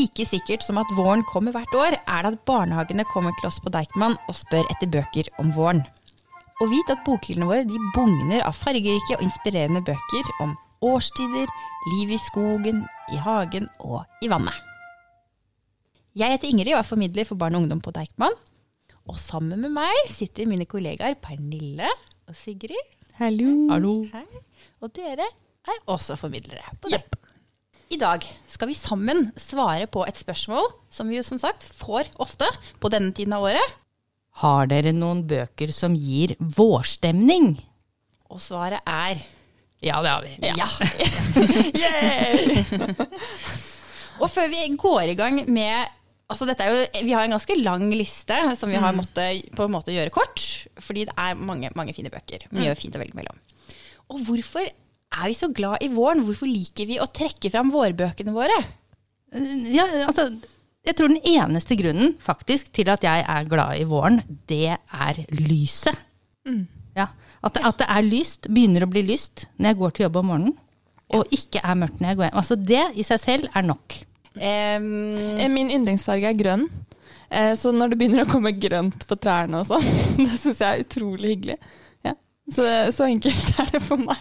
Like sikkert som at våren kommer hvert år, er det at barnehagene kommer til oss på Deichman og spør etter bøker om våren. Og vit at bokhyllene våre de bugner av fargerike og inspirerende bøker om årstider, liv i skogen, i hagen og i vannet. Jeg heter Ingrid og er formidler for barn og ungdom på Deichman. Og sammen med meg sitter mine kollegaer Pernille og Sigrid. Hallo. Hei. Og dere er også formidlere på Deichman. I dag skal vi sammen svare på et spørsmål som vi jo som sagt får ofte på denne tiden av året. Har dere noen bøker som gir vårstemning? Og svaret er Ja, det har vi. ja. Og før vi går i gang med Altså dette er jo, vi har en ganske lang liste som vi har måttet på en måte gjøre kort. Fordi det er mange, mange fine bøker. Mye fint å velge mellom. Og hvorfor er vi så glad i våren? Hvorfor liker vi å trekke fram vårbøkene våre? Ja, altså, jeg tror den eneste grunnen faktisk til at jeg er glad i våren, det er lyset. Ja, at, at det er lyst, begynner å bli lyst når jeg går til jobb om morgenen, og ikke er mørkt når jeg går hjem. Altså det i seg selv er nok. Eh, Min yndlingsfarge er grønn. Eh, Så når det begynner å komme grønt på trærne og sånn, det syns jeg er utrolig hyggelig. Ja. Så, så enkelt er det for meg.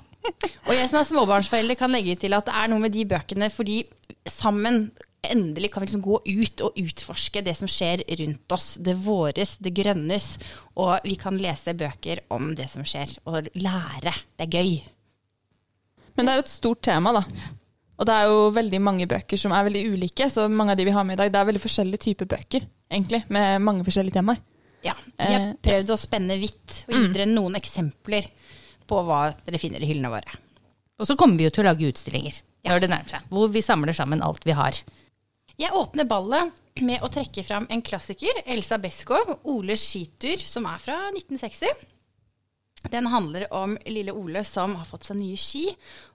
Og jeg som er småbarnsforelder kan legge til at det er noe med de bøkene fordi sammen endelig kan vi liksom gå ut og utforske det som skjer rundt oss. Det våres, det grønnes. Og vi kan lese bøker om det som skjer, og lære. Det er gøy. Men det er jo et stort tema, da. Og det er jo veldig mange bøker som er veldig ulike, så mange av de vi har med i dag, det er veldig forskjellige typer bøker, egentlig, med mange forskjellige temaer. Ja, Vi har Eh, prøvd å spenne vidt og gi dere noen eksempler på hva dere finner i hyllene våre. Og så kommer vi jo til å lage utstillinger når det nærmer seg, hvor vi samler sammen alt vi har. Jeg åpner ballet med å trekke fram en klassiker, Elsa Beskow, Oles skitur, som er fra 1960. Den handler om lille Ole som har fått seg nye ski,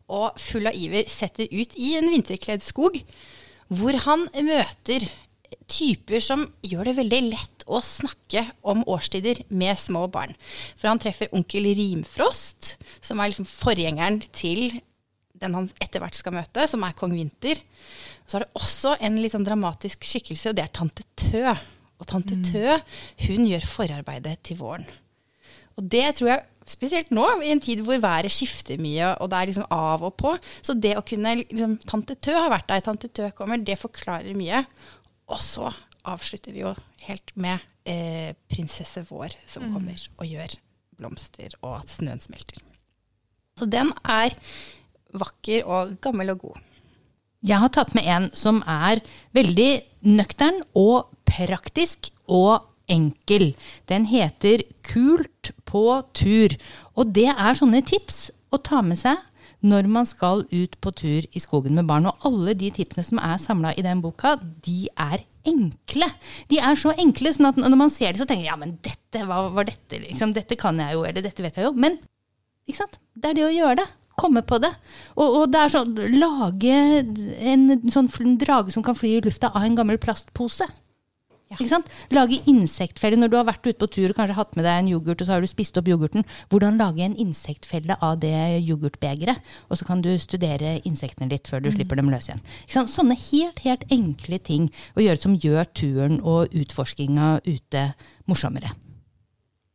og full av iver setter ut i en vinterkledd skog, hvor han møter typer som gjør det veldig lett å snakke om årstider med små barn. For han treffer onkel Rimfrost, som er liksom forgjengeren til den han etter hvert skal møte, som er kong Vinter. Så er det også en litt sånn dramatisk skikkelse, og det er tante Tø. Og tante Tø hun gjør forarbeidet til våren. Og det tror jeg, spesielt nå, i en tid hvor været skifter mye, og det er liksom av og på. Så det å kunne liksom, Tante Tø har vært der, tante Tø kommer, det forklarer mye. Og så avslutter vi jo helt med eh, prinsesse Vår som kommer og gjør blomster, og at snøen smelter. Så den er vakker og gammel og god. Jeg har tatt med en som er veldig nøktern og praktisk og enkel. Den heter Kult på tur. Og det er sånne tips å ta med seg når man skal ut på tur i skogen med barn. Og alle de tipsene som er samla i den boka, de er enkle. De er så enkle, sånn at når man ser dem, så tenker jeg ja, men dette, hva var dette? Liksom, dette kan jeg jo, eller dette vet jeg jo. Men ikke sant? det er det å gjøre det. Komme på det. Og, og det er sånn lage en sånn drage som kan fly i lufta av en gammel plastpose. Sant? Lage insektfelle når du har vært ute på tur og kanskje hatt med deg en yoghurt, og så har du spist opp yoghurten. Hvordan lage en insektfelle av det yoghurtbegeret? Og så kan du studere insektene litt før du slipper dem løs igjen. Ikke sant? Sånne helt, helt enkle ting å gjøre som gjør turen og utforskinga ute morsommere.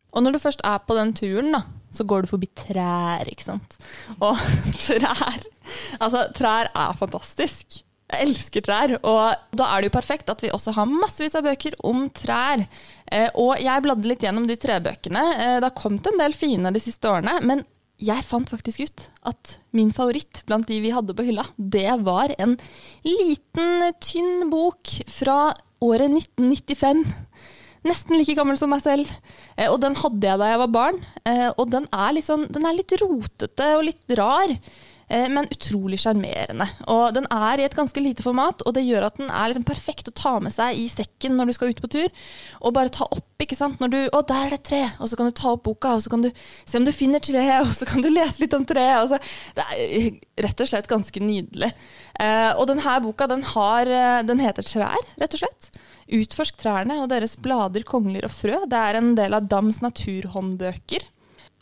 Og når du først er på den turen, da, så går du forbi trær, ikke sant. Og trær Altså, trær er fantastisk. Jeg elsker trær, og da er det jo perfekt at vi også har massevis av bøker om trær. Eh, og jeg bladde litt gjennom de trebøkene. Eh, det har kommet en del fine de siste årene, men jeg fant faktisk ut at min favoritt blant de vi hadde på hylla, det var en liten, tynn bok fra året 1995. Nesten like gammel som meg selv. Eh, og den hadde jeg da jeg var barn. Og den er, sånn- den er litt rotete og litt rar. Eh, men utrolig sjarmerende. Den er i et ganske lite format, og det gjør at den er liksom perfekt å ta med seg i sekken når du skal ut på tur. Og bare ta opp, ikke sant. Når du Å, der er det et tre! Og så kan du ta opp boka, og så kan du se om du finner treet, og så kan du lese litt om treet. Altså, Det er rett og slett ganske nydelig. Eh, og denne boka, den, har, eh, den heter Trær, rett og slett. Utforsk trærne og deres blader, kongler og frø. Det er en del av Dams naturhåndbøker.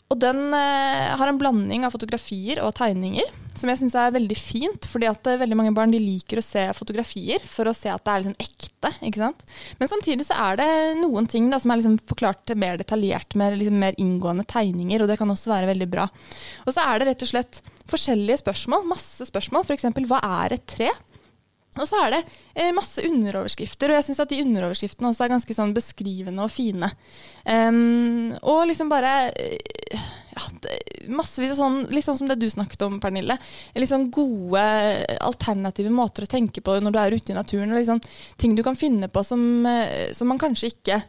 Og den eh, har en blanding av fotografier og tegninger, som jeg syns er veldig fint. fordi at eh, veldig mange barn liker å se fotografier for å se at det er liksom ekte. ikke sant? Men samtidig så er det noen ting da, som er liksom forklart mer detaljert med liksom mer inngående tegninger, og det kan også være veldig bra. Og så er det rett og slett forskjellige spørsmål, masse spørsmål. F.eks.: Hva er et tre? Og så er det eh, masse underoverskrifter, og jeg syns at de underoverskriftene også er ganske sånn beskrivende og fine. Um, og liksom bare eh, ja, massevis av sånn, litt sånn som det du snakket om, Pernille. Litt sånn gode alternative måter å tenke på når du er ute i naturen. Liksom, ting du kan finne på som, eh, som man kanskje ikke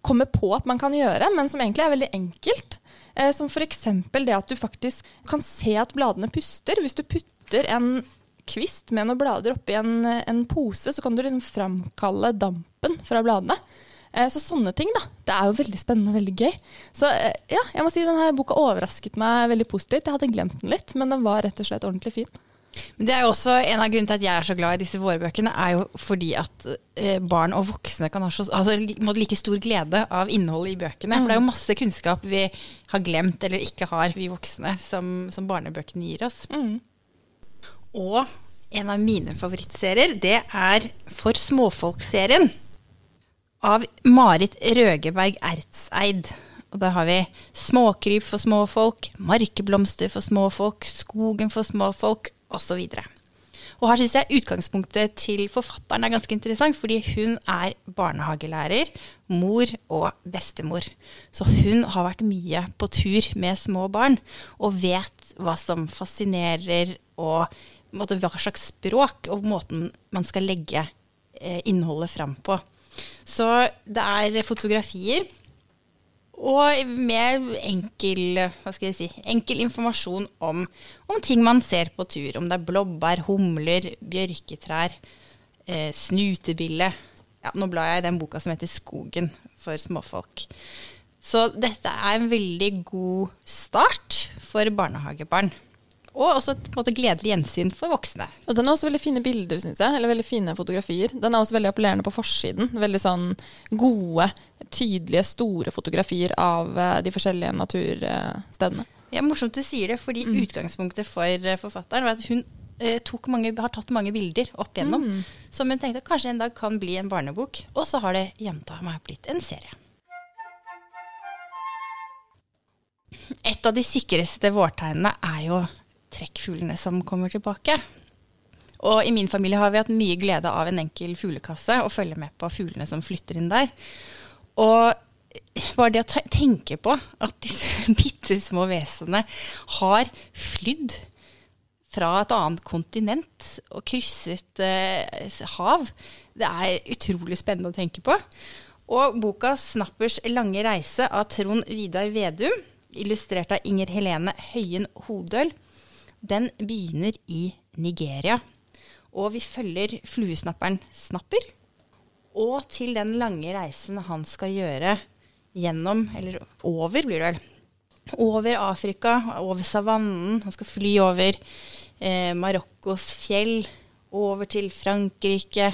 kommer på at man kan gjøre, men som egentlig er veldig enkelt. Eh, som f.eks. det at du faktisk kan se at bladene puster. Hvis du putter en kvist med noen blader oppi en, en pose, så kan du liksom framkalle dampen fra bladene. Eh, Så sånne ting, da. Det er jo veldig spennende og veldig gøy. Så eh, ja, jeg må si denne boka overrasket meg veldig positivt. Jeg hadde glemt den litt, men den var rett og slett ordentlig fin. Men det er jo også En av grunnene til at jeg er så glad i disse vårbøkene, er jo fordi at eh, barn og voksne kan ha så, altså, må like stor glede av innholdet i bøkene. For det er jo masse kunnskap vi har glemt eller ikke har, vi voksne, som, som barnebøkene gir oss. Og en av mine favorittserier, det er For småfolk-serien. Av Marit Røgeberg Ertseid. Og der har vi Småkryp for småfolk, Markeblomster for småfolk, Skogen for småfolk osv. Og her syns jeg utgangspunktet til forfatteren er ganske interessant, fordi hun er barnehagelærer, mor og bestemor. Så hun har vært mye på tur med små barn, og vet hva som fascinerer, og måte, hva slags språk og måten man skal legge eh, innholdet fram på. Så det er fotografier. Og mer enkel, hva skal jeg si, enkel informasjon om, om ting man ser på tur. Om det er blåbær, humler, bjørketrær, eh, snutebille. Ja, nå blar jeg i den boka som heter 'Skogen for småfolk'. Så dette er en veldig god start for barnehagebarn. Og også et måte, gledelig gjensyn for voksne. Og den har også veldig fine bilder, syns jeg. Eller veldig fine fotografier. Den er også veldig appellerende på forsiden. Veldig sånn gode, tydelige, store fotografier av eh, de forskjellige naturstedene. Ja, Morsomt du sier det, fordi utgangspunktet for eh, forfatteren var at hun eh, mange, har tatt mange bilder opp igjennom, som hun tenkte kanskje en dag kan bli en barnebok. Og så har det jenta meg blitt en serie. Et av de sikreste vårtegnene er jo trekkfuglene som kommer tilbake. Og i min familie har vi hatt mye glede av en enkel fuglekasse og følge med på fuglene som flytter inn der. Og bare det å tenke på at disse bitte små vesenene har flydd fra et annet kontinent og krysset eh, hav, det er utrolig spennende å tenke på. Og boka 'Snappers lange reise' av Trond Vidar Vedum, illustrert av Inger Helene Høyen Hodøl, den begynner i Nigeria. Og vi følger fluesnapperen Snapper og til den lange reisen han skal gjøre gjennom, eller over blir det vel, over Afrika, over savannen. Han skal fly over eh, Marokkos fjell, over til Frankrike,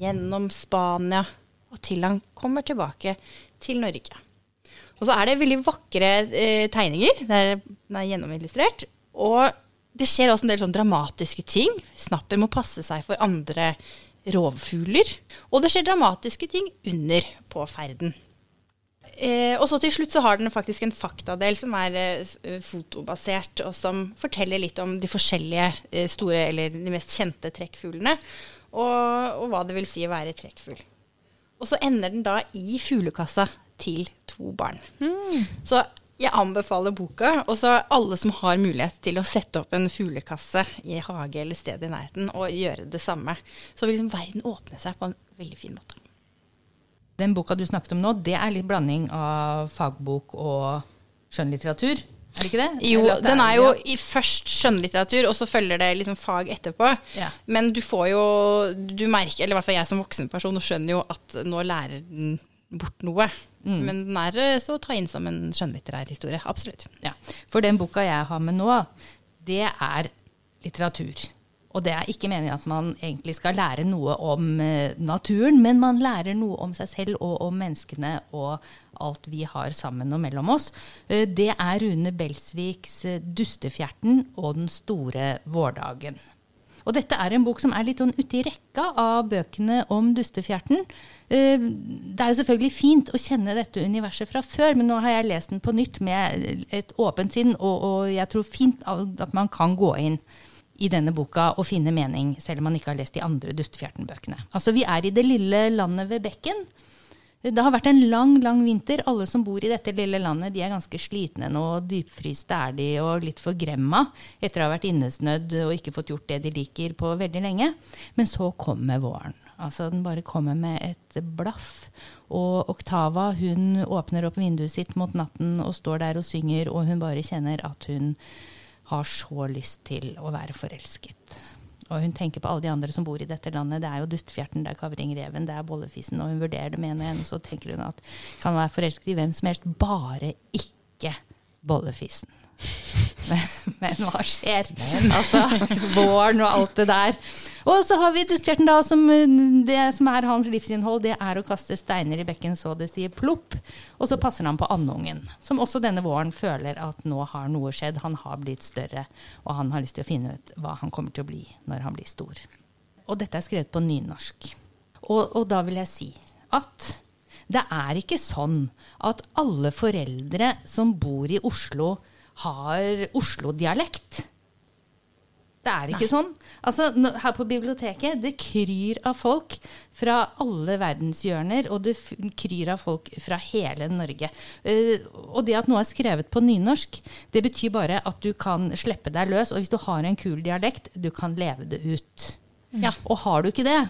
gjennom Spania, og til han kommer tilbake til Norge. Og så er det veldig vakre eh, tegninger. Det er, den er gjennomillustrert. Og det skjer også en del sånn dramatiske ting. Snapper må passe seg for andre rovfugler. Og det skjer dramatiske ting under på ferden. Eh, og så til slutt så har den faktisk en faktadel som er eh, fotobasert, og som forteller litt om de forskjellige eh, store, eller de mest kjente trekkfuglene, og, og hva det vil si å være trekkfugl. Og så ender den da i fuglekassa til to barn. Så jeg anbefaler boka. Og så alle som har mulighet til å sette opp en fuglekasse i hage eller sted i nærheten, og gjøre det samme. Så vil liksom verden åpne seg på en veldig fin måte. Den boka du snakket om nå, det er litt blanding av fagbok og skjønnlitteratur. Er det ikke det? Jo, det den er jo ja. i først skjønnlitteratur, og så følger det liksom fag etterpå. Ja. Men du får jo Du merker, eller i hvert fall jeg som voksenperson, skjønner jo at nå lærer den bort noe. Mm. Men den er eh, så å ta inn som en skjønnlitterær historie. Absolutt. Ja, for den boka jeg har med nå, det er litteratur. Og det er ikke meningen at man egentlig skal lære noe om eh, naturen, men man lærer noe om seg selv og om menneskene og alt vi har sammen og mellom oss. Eh, det er Rune Belsviks 'Dustefjerten' og 'Den store vårdagen'. Og dette er en bok som er litt sånn uti rekka av bøkene om dustefjerten. Eh, Det er jo selvfølgelig fint å kjenne dette universet fra før, men nå har jeg lest den på nytt med et åpent sinn, og, og jeg tror fint at man kan gå inn i denne boka og finne mening, selv om man ikke har lest de andre Dustefjerten-bøkene. Altså, vi er i det lille landet ved bekken. Det har vært en lang, lang vinter. Alle som bor i dette lille landet, de er ganske slitne nå. Dypfryste er de og litt forgremma etter å ha vært innesnødd og ikke fått gjort det de liker på veldig lenge. Men så kommer våren. Altså Den bare kommer med et blaff. Og Oktava hun åpner opp vinduet sitt mot natten og står der og synger, og hun bare kjenner at hun har så lyst til å være forelsket. Og hun tenker på alle de andre som bor i dette landet. Det er jo Dustfjerten, det er Kavringreven, det er Bollefisen. Og hun vurderer det med en og en, og så tenker hun at kan være forelsket i hvem som helst, bare ikke Bollefisen. Men, men hva skjer? Altså, våren og alt det der. Og så har vi Dustfjerten, da, som det som er hans livsinnhold, det er å kaste steiner i bekken så det sier plopp. Og så passer han på andungen, som også denne våren føler at nå har noe skjedd. Han har blitt større, og han har lyst til å finne ut hva han kommer til å bli når han blir stor. Og dette er skrevet på nynorsk. Og, og da vil jeg si at det er ikke sånn at alle foreldre som bor i Oslo, har Oslo-dialekt. Det er ikke sånn. Altså, her på biblioteket, det kryr av folk fra alle verdenshjørner, og det kryr av folk fra hele Norge. Uh, og det at noe er skrevet på nynorsk, det betyr bare at du kan slippe deg løs, og hvis du har en kul dialekt, du kan leve det ut. Ja. Og har du ikke det,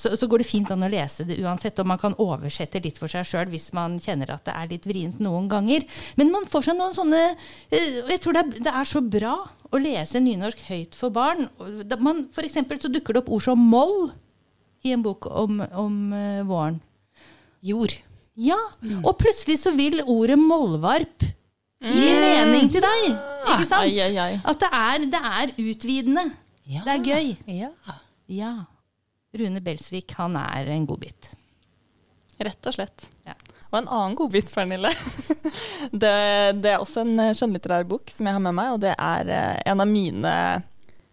så, så går det fint an å lese det uansett, og man kan oversette litt for seg sjøl hvis man kjenner at det er litt vrient noen ganger. Men man får seg noen sånne eh, Og jeg tror det er, det er så bra å lese nynorsk høyt for barn. Man, for eksempel så dukker det opp ord som moll i en bok om, om uh, våren. Jord. Ja, og plutselig så vil ordet mollvarp gi mening til deg. Ikke sant? At det er, det er utvidende. Ja. Det er gøy. Ja. Ja. Rune Belsvik, han er en godbit. Rett og slett. Ja. Og en annen godbit, Pernille. det, det er også en skjønnlitterær bok som jeg har med meg, og det er eh, en av mine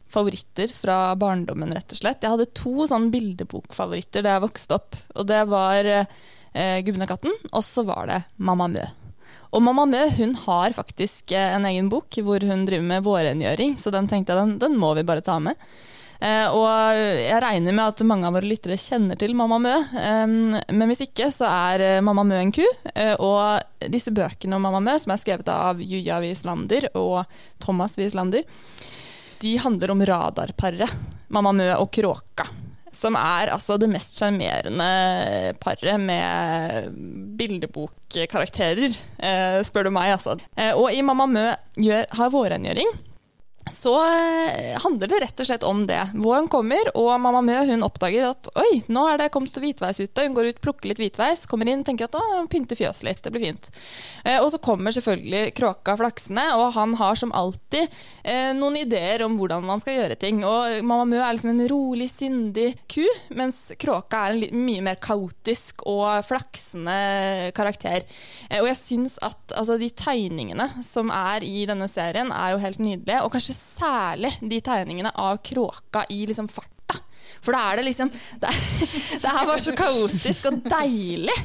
favoritter fra barndommen, rett og slett. Jeg hadde to sånn bildebokfavoritter da jeg vokste opp. Og det var eh, Gubben og katten, og så var det Mamma Mø. Og Mamma Mø hun har faktisk eh, en egen bok hvor hun driver med vårrengjøring, så den tenkte jeg den, den må vi bare ta med. Eh, og jeg regner med at mange av våre lyttere kjenner til Mamma Mø. Men hvis ikke, så er eh, Mamma Mø en ku. Eh, og disse bøkene om Mamma Mø, som er skrevet av Juja Wislander og Thomas Wislander, de handler om radarparet Mamma Mø og Kråka. Som er altså det mest sjarmerende paret med bildebokkarakterer, spør du meg. altså. Og i Mamma Mø gjør, har vårrengjøring så eh, handler det rett og slett om det. Våren kommer, og mamma Mø hun oppdager at oi, nå er det kommet hvitveis ute. Hun går ut, plukker litt hvitveis, kommer inn, tenker at å, pynte fjøset litt, det blir fint. Eh, og så kommer selvfølgelig kråka flaksende, og han har som alltid eh, noen ideer om hvordan man skal gjøre ting. Og mamma Mø er liksom en rolig, sindig ku, mens kråka er en mye mer kaotisk og flaksende karakter. Eh, og jeg syns at altså, de tegningene som er i denne serien, er jo helt nydelige. Og kanskje særlig de tegningene av kråka i liksom farta. For da er det liksom Det det er bare så kaotisk og deilig.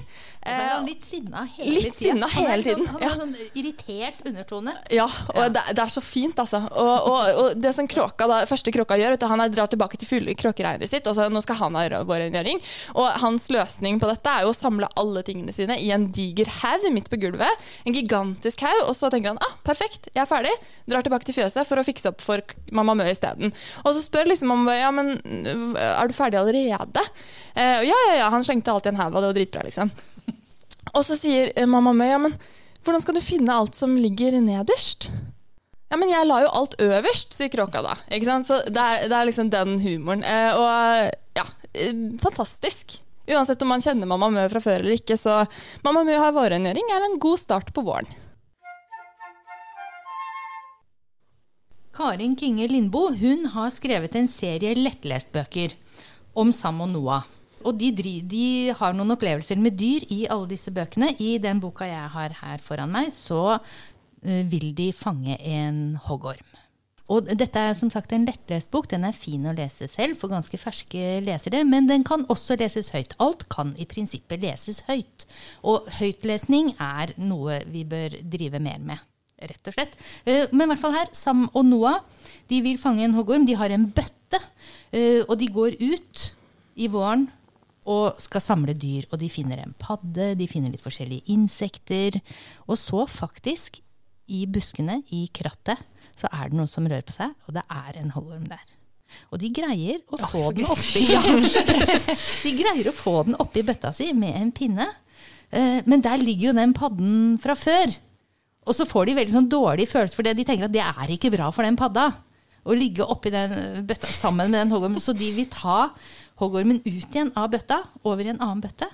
Og så er han Eh, litt sinna hele litt tiden. sinna Han er hele sånn- tiden, Han ja. har sånn irritert undertone. Ja, og Det, det er så fint, altså. Og, og, og det som kråka da, første kråka gjør, vet du, han er, drar tilbake til fulle kråkereiret sitt, og så nå skal han ha vårrengjøring. Og hans løsning på dette er jo å samle alle tingene sine i en diger haug midt på gulvet. En gigantisk haug. Og så tenker han ah, perfekt, jeg er ferdig. Drar tilbake til fjøset for å fikse opp for mamma Mø isteden. Og så spør liksom om ja, men er du ferdig allerede? Eh, ja, ja, ja, han slengte alt i en haug, og det var dritbra, liksom. Og så sier eh, mamma Mø ja, men hvordan skal du finne alt som ligger nederst? Ja, men jeg la jo alt øverst, sier kråka da. Ikke sant? Så det er, det er liksom den humoren. Eh, og ja, eh, fantastisk. Uansett om man kjenner Mamma Mø fra før eller ikke, så Mamma Mø har vårrengjøring er en god start på våren. Karin Kinge Lindboe hun har skrevet en serie lettlestbøker om Sam og Noah. Og de, de har noen opplevelser med dyr i alle disse bøkene. I den boka jeg har her foran meg, så eh, vil de fange en hoggorm. Og dette er som sagt en lettlest bok. Den er fin å lese selv for ganske ferske lesere, men den kan også leses høyt. Alt kan i prinsippet leses høyt. Og høytlesning er noe vi bør drive mer med. Rett og slett. Eh, Men i hvert fall her, Sam og Noah de vil fange en hoggorm. De har en bøtte, eh, og de går ut i våren og skal samle dyr. Og de finner en padde, de finner litt forskjellige insekter. Og så faktisk, i buskene, i krattet, så er det noe som rører på seg, og det er en hoggorm der. Og de greier å få den oppi ja. De greier å få den oppi bøtta si med en pinne. Eh, Men der ligger jo den padden fra før. Og så får de veldig sånn dårlig følelse for det. De tenker at det er ikke bra for den padda. Å ligge oppi den bøtta sammen med den hoggormen. Så de vil ta hoggormen ut igjen av bøtta, over i en annen bøtte.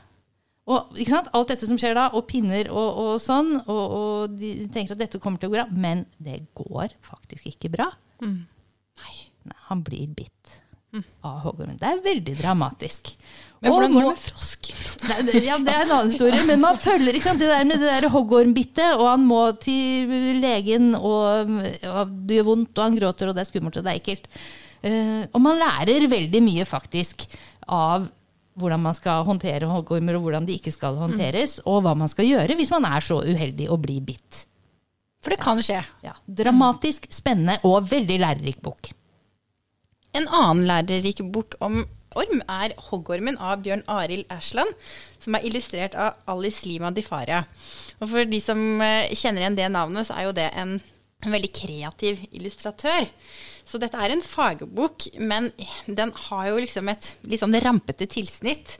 Og? Alt dette som skjer da, og pinner og, og sånn, og, og de tenker at dette kommer til å gå bra. Men det går faktisk ikke bra. Nei. Han blir bitt av hoggormen. Det er veldig dramatisk. Men hvordan går det med frosken? Ja, det er en annen historie, men man følger sant, det der med det der hoggormbittet, og han må til legen, og, og det gjør vondt, og han gråter, og det er skummelt, og det er ekkelt. Uh, og man lærer veldig mye faktisk av hvordan man skal håndtere hoggormer, og hvordan de ikke skal håndteres, og hva man skal gjøre hvis man er så uheldig å bli bitt. For det kan skje. Ja, dramatisk, spennende og veldig lærerik bok. En annen lærerik bok om orm er 'Hoggormen' av Bjørn Arild Ersland, som er illustrert av Alice Lima Di Faria. Og for de som eh, kjenner igjen det navnet, så er jo det en, veldig kreativ illustratør. Så dette er en fagbok, men den har jo liksom et litt sånn rampete tilsnitt.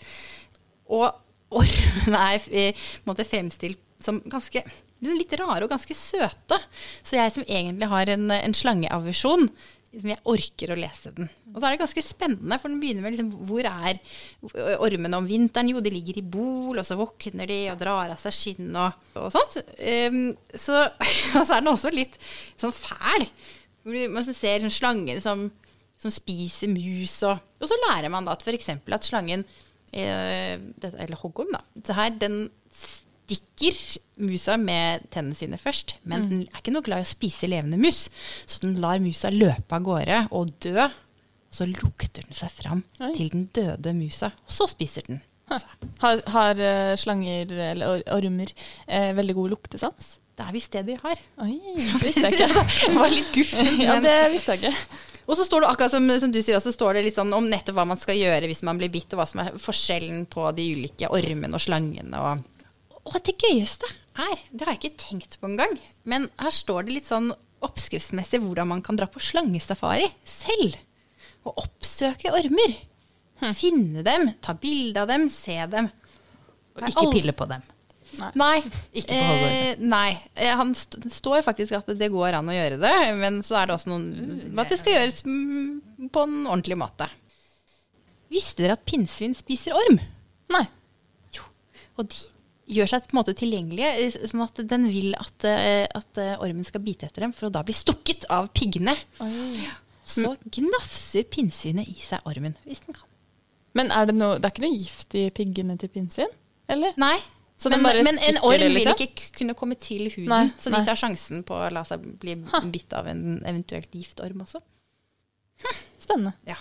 Og ormen er i måte fremstilt som ganske litt rare og ganske søte. Så jeg som egentlig har en, en slangeaversjon, jeg orker å lese den. Og så er det ganske spennende, for den begynner med liksom, hvor er ormene om vinteren? Jo, de ligger i bol, og så våkner de og drar av seg skinn og, og sånt. Um, så, og så er den også litt sånn fæl. Man ser sånn slangen som, som spiser mus, og, og så lærer man da at f.eks. at slangen, eh, det- eller hoggorm, da, så her, den stikker musa med tennene sine først, men den er ikke noe glad i å spise levende mus. Så den lar musa løpe av gårde og dø. Og så lukter den seg fram Oi. til den døde musa, og så spiser den. Har, har eh, slanger eller ormer eh, veldig god luktesans? Det er visst det de har. Oi, det visste jeg ikke. det var litt guffent. ja, det visste jeg ikke. Og så står det akkurat som, som du sier også, står det litt sånn om nettopp hva man skal gjøre hvis man blir bitt, og hva som er forskjellen på de ulike ormene og slangene. Og, og det gøyeste er, det har jeg ikke tenkt på engang, men her står det litt sånn oppskriftsmessig hvordan man kan dra på slangesafari selv. Og oppsøke ormer. Finne dem, ta bilde av dem, se dem. Og ikke pille på dem. Nei. Ikke på. Eh, nei. Eh, Han st står faktisk at det går an å gjøre det, men så er det også noen at det skal gjøres mm, på en ordentlig måte. Visste dere at pinnsvin spiser orm? Nei. Jo. Og de gjør seg på en måte tilgjengelige, eh, sånn at den vil at, eh, at eh, ormen skal bite etter dem, for å da bli stukket av piggene. Så gnafser pinnsvinet i seg ormen, hvis den kan. Men er det, noe, det er ikke noe gift i piggene til pinnsvin? Eller? Nei. Så men, bare men en orm det, vil liksom? ikke kunne komme til huden, Nei, så de nei. tar sjansen på å la seg bli bitt av en eventuelt giftorm også. Spennende. Ja.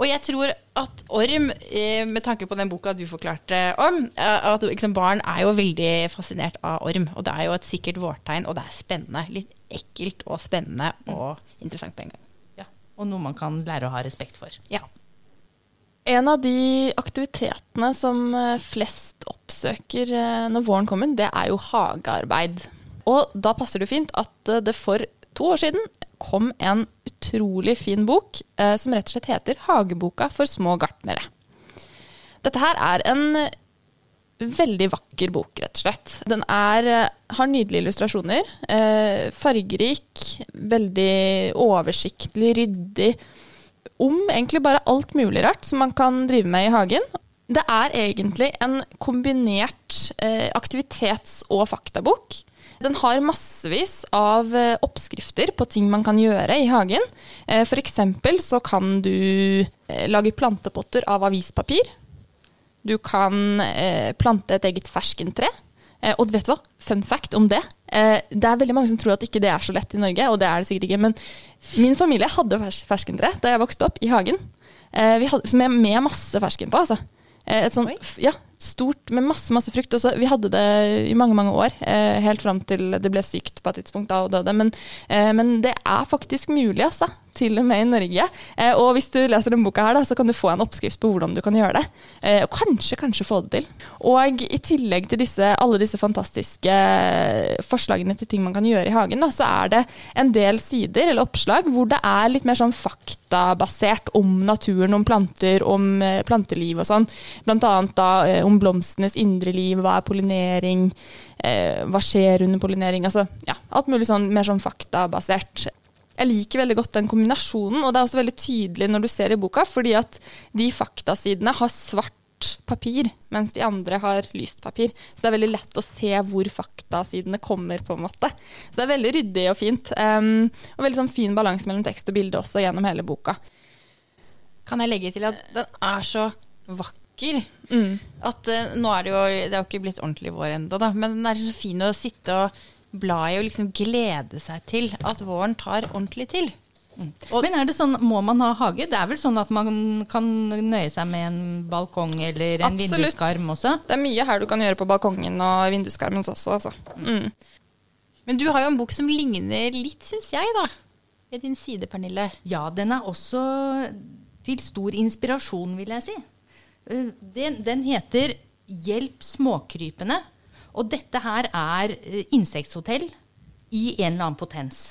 Og jeg tror at orm, eh, med tanke på den boka du forklarte om, eh, at liksom barn er jo veldig fascinert av orm. Og det er jo et sikkert vårtegn, og det er spennende. Litt ekkelt og spennende og interessant på en gang. Ja. Og noe man kan lære å ha respekt for. Ja. En av de aktivitetene som eh, flest oppsøker når våren kommer, det er jo hagearbeid. Og da passer det fint at det for to år siden kom en utrolig fin bok eh, som rett og slett heter 'Hageboka for små gartnere'. Dette her er en veldig vakker bok, rett og slett. Den er, eh, har nydelige illustrasjoner. Eh, fargerik, veldig oversiktlig, ryddig. Om egentlig bare alt mulig rart som man kan drive med i hagen. Det er egentlig en kombinert eh, aktivitets- og faktabok. Den har massevis av eh, oppskrifter på ting man kan gjøre i hagen. F.eks. for eksempel så kan du eh, lage plantepotter av avispapir. Du kan eh, plante et eget ferskentre. Eh, og vet du hva? Fun fact om det. Eh, det er veldig mange som tror at ikke det er så lett i Norge, og det er det sikkert ikke. Men min familie hadde fers ferskentre da jeg vokste opp i hagen. Eh, hadde, med masse fersken på, altså. Eh, et sånt, ja, stort med masse masse frukt. Og så, vi hadde det i mange mange år, eh, helt fram til det ble sykt på et tidspunkt da og døde. Men, eh, men det er faktisk mulig, altså. Til og med i Norge. Eh, og hvis du leser denne boka, her da, så kan du få en oppskrift på hvordan du kan gjøre det. Eh, og kanskje, kanskje få det til. Og i tillegg til disse, alle disse fantastiske forslagene til ting man kan gjøre i hagen, da, så er det en del sider eller oppslag hvor det er litt mer sånn faktabasert om naturen, om planter, om eh, planteliv og sånn. Blant annet da eh, om blomstenes indre liv, hva er pollinering, eh, hva skjer under pollinering. Altså ja, alt mulig sånn mer sånn faktabasert. Jeg liker veldig godt den kombinasjonen, og det er også veldig tydelig når du ser i boka, fordi at de faktasidene har svart papir, mens de andre har lyst papir. Så det er veldig lett å se hvor faktasidene kommer, på en måte. Så det er veldig ryddig og fint. Um, og veldig sånn fin balanse mellom tekst og bilde også gjennom hele boka. Kan jeg legge til at den er så vakker. Mm. At uh, nå er det jo Det har jo ikke blitt ordentlig vår ennå, da. Men den er så fin å sitte og bla i å liksom glede seg til at våren tar ordentlig til. Og- Men er det sånn, må man ha hage? Det er vel sånn at man kan nøye seg med en balkong eller en Absolutt. vinduskarm også? Det er mye her du kan gjøre på balkongen og vinduskarmen også. Altså. Mm. Men du har jo en bok som ligner litt, syns jeg, da. Ved din side, Pernille. Ja, den er også til stor inspirasjon, vil jeg si. Eh, Den, den heter 'Hjelp småkrypene'. Og dette her er eh, insekthotell i en eller annen potens.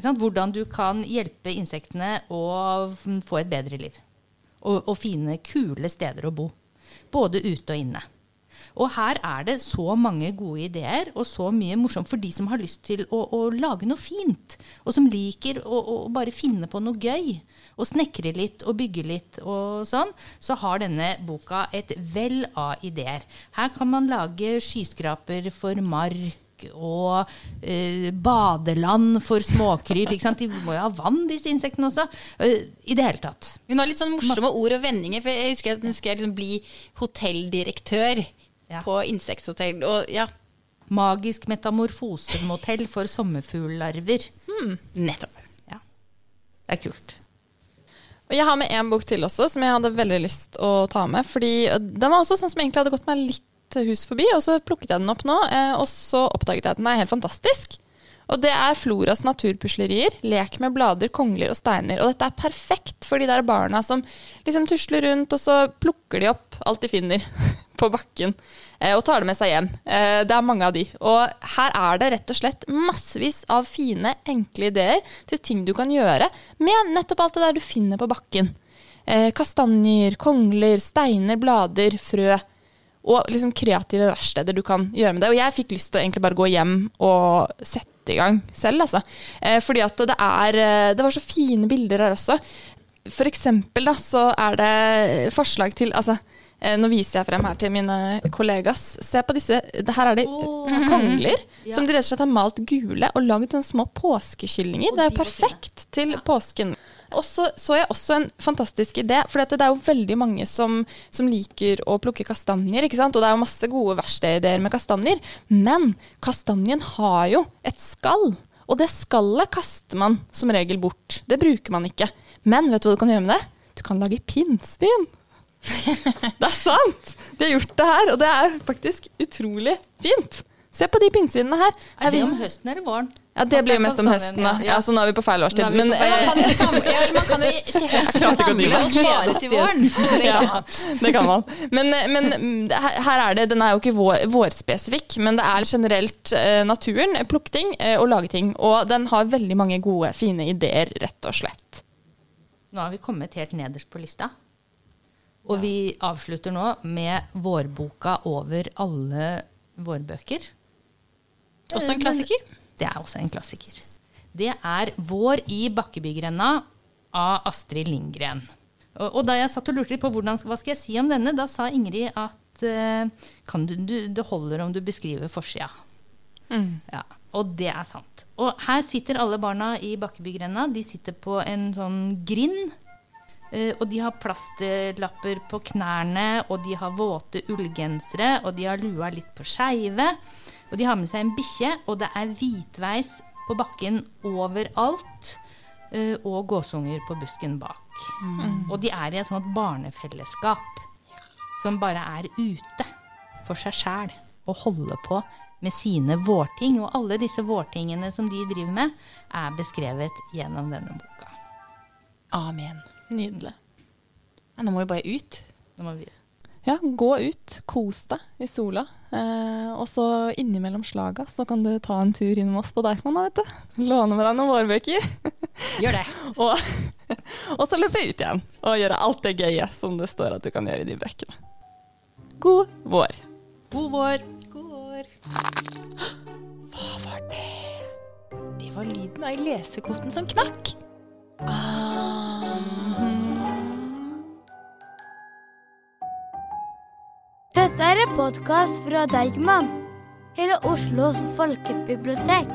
Hvordan du kan hjelpe insektene å få et bedre liv. Og, og fine, kule steder å bo. Både ute og inne. Og her er det så mange gode ideer og så mye morsomt for de som har lyst til å, å lage noe fint. Og som liker å, å bare finne på noe gøy. Og snekre litt og bygge litt og sånn. Så har denne boka et vell av ideer. Her kan man lage skyskraper for mark. Og eh, badeland for småkryp. Ikke sant? De må jo ha vann, disse insektene også. Eh, I det hele tatt. Hun har litt sånn morsomme ord og vendinger. For jeg husker at hun skal liksom bli hotelldirektør Ja. på insekthotell. Og ja, Magisk metamorfosemotell for sommerfugllarver. nettopp. Ja. Det er kult. Og jeg har med en bok til også, som jeg hadde veldig lyst å ta med. fordi Den var også sånn som egentlig hadde gått meg litt hus forbi, og så plukket jeg den opp nå. eh, Og så oppdaget jeg at den er helt fantastisk. Og det er Floras naturpuslerier. Lek med blader, kongler og steiner. Og dette er perfekt for de der barna som liksom tusler rundt, og så plukker de opp alt de finner på bakken. eh, Og tar det med seg hjem. Eh, Det er mange av de. Og her er det rett og slett massevis av fine, enkle ideer til ting du kan gjøre med nettopp alt det der du finner på bakken. Eh, Kastanjer, kongler, steiner, blader, frø. Og liksom kreative verksteder du kan gjøre med det. Og jeg fikk lyst til å egentlig bare gå hjem og sette i gang selv, altså. Fordi at det er Det var så fine bilder her også. For eksempel da, så er det forslag til Altså, nå viser jeg frem her til mine kollegas. Se på disse. Her er det oh. kongler som de rett og slett har malt gule og lagd sånne små påskekyllinger. Det er jo perfekt til påsken. Og så så jeg også en fantastisk idé, for det er jo veldig mange som, som liker å plukke kastanjer, ikke sant? og det er jo masse gode verkstedideer med kastanjer, men kastanjen har jo et skall, og det skallet kaster man som regel bort. Det bruker man ikke. Men vet du hva du kan gjøre med det? Du kan lage pinnsvin. det er sant! De har gjort det her, og det er faktisk utrolig fint. Se på de pinnsvinene her. Er det om høsten eller våren? ja, det blir jo mest om høsten, da. Ja, så nå er vi på feil årstid. Men eh, Man kan jo til høsten samle og spares i våren. ja, det kan man. Men, men mm, her her er det, den er jo ikke vår, vårspesifikk, men det er generelt eh, naturen, plukke ting eh, og lage ting. Og den har veldig mange gode, fine ideer, rett og slett. Nå har vi kommet helt nederst på lista. Og vi avslutter nå med vårboka over alle vårbøker. Også en klassiker. Det er også en klassiker. Det er 'Vår i Bakkebygrenda' av Astrid Lindgren. Og, da jeg satt og lurte litt på hvordan, hva skal jeg si om denne, da sa Ingrid at uh, kan du, du, det holder om du beskriver forsida. Ja, og det er sant. Og her sitter alle barna i Bakkebygrenda. De sitter på en sånn grind. Eh, Og de har plastlapper på knærne, og de har våte ullgensere, og de har lua litt på skeive. Og de har med seg en bikkje, og det er hvitveis på bakken overalt. eh, Og gåsunger på busken bak. Og de er i et sånt barnefellesskap som bare er ute for seg sjæl og holder på med sine vårting. Og alle disse vårtingene som de driver med, er beskrevet gjennom denne boka. Amen. Nydelig. Ja, nå må vi bare ut. Nå må vi Ja, gå ut, kos deg i sola. Eh, og så innimellom slaga så kan du ta en tur innom oss på Deichman, vet du. Låne med deg noen vårbøker. Gjør det. Og, og så løpe ut igjen og gjøre alt det gøye som det står at du kan gjøre i de bøkene. God vår. God vår. God vår. Hva var det? Det var lyden av lesekoten som knakk. Dette er en podkast fra Deigman, hele Oslos folkebibliotek.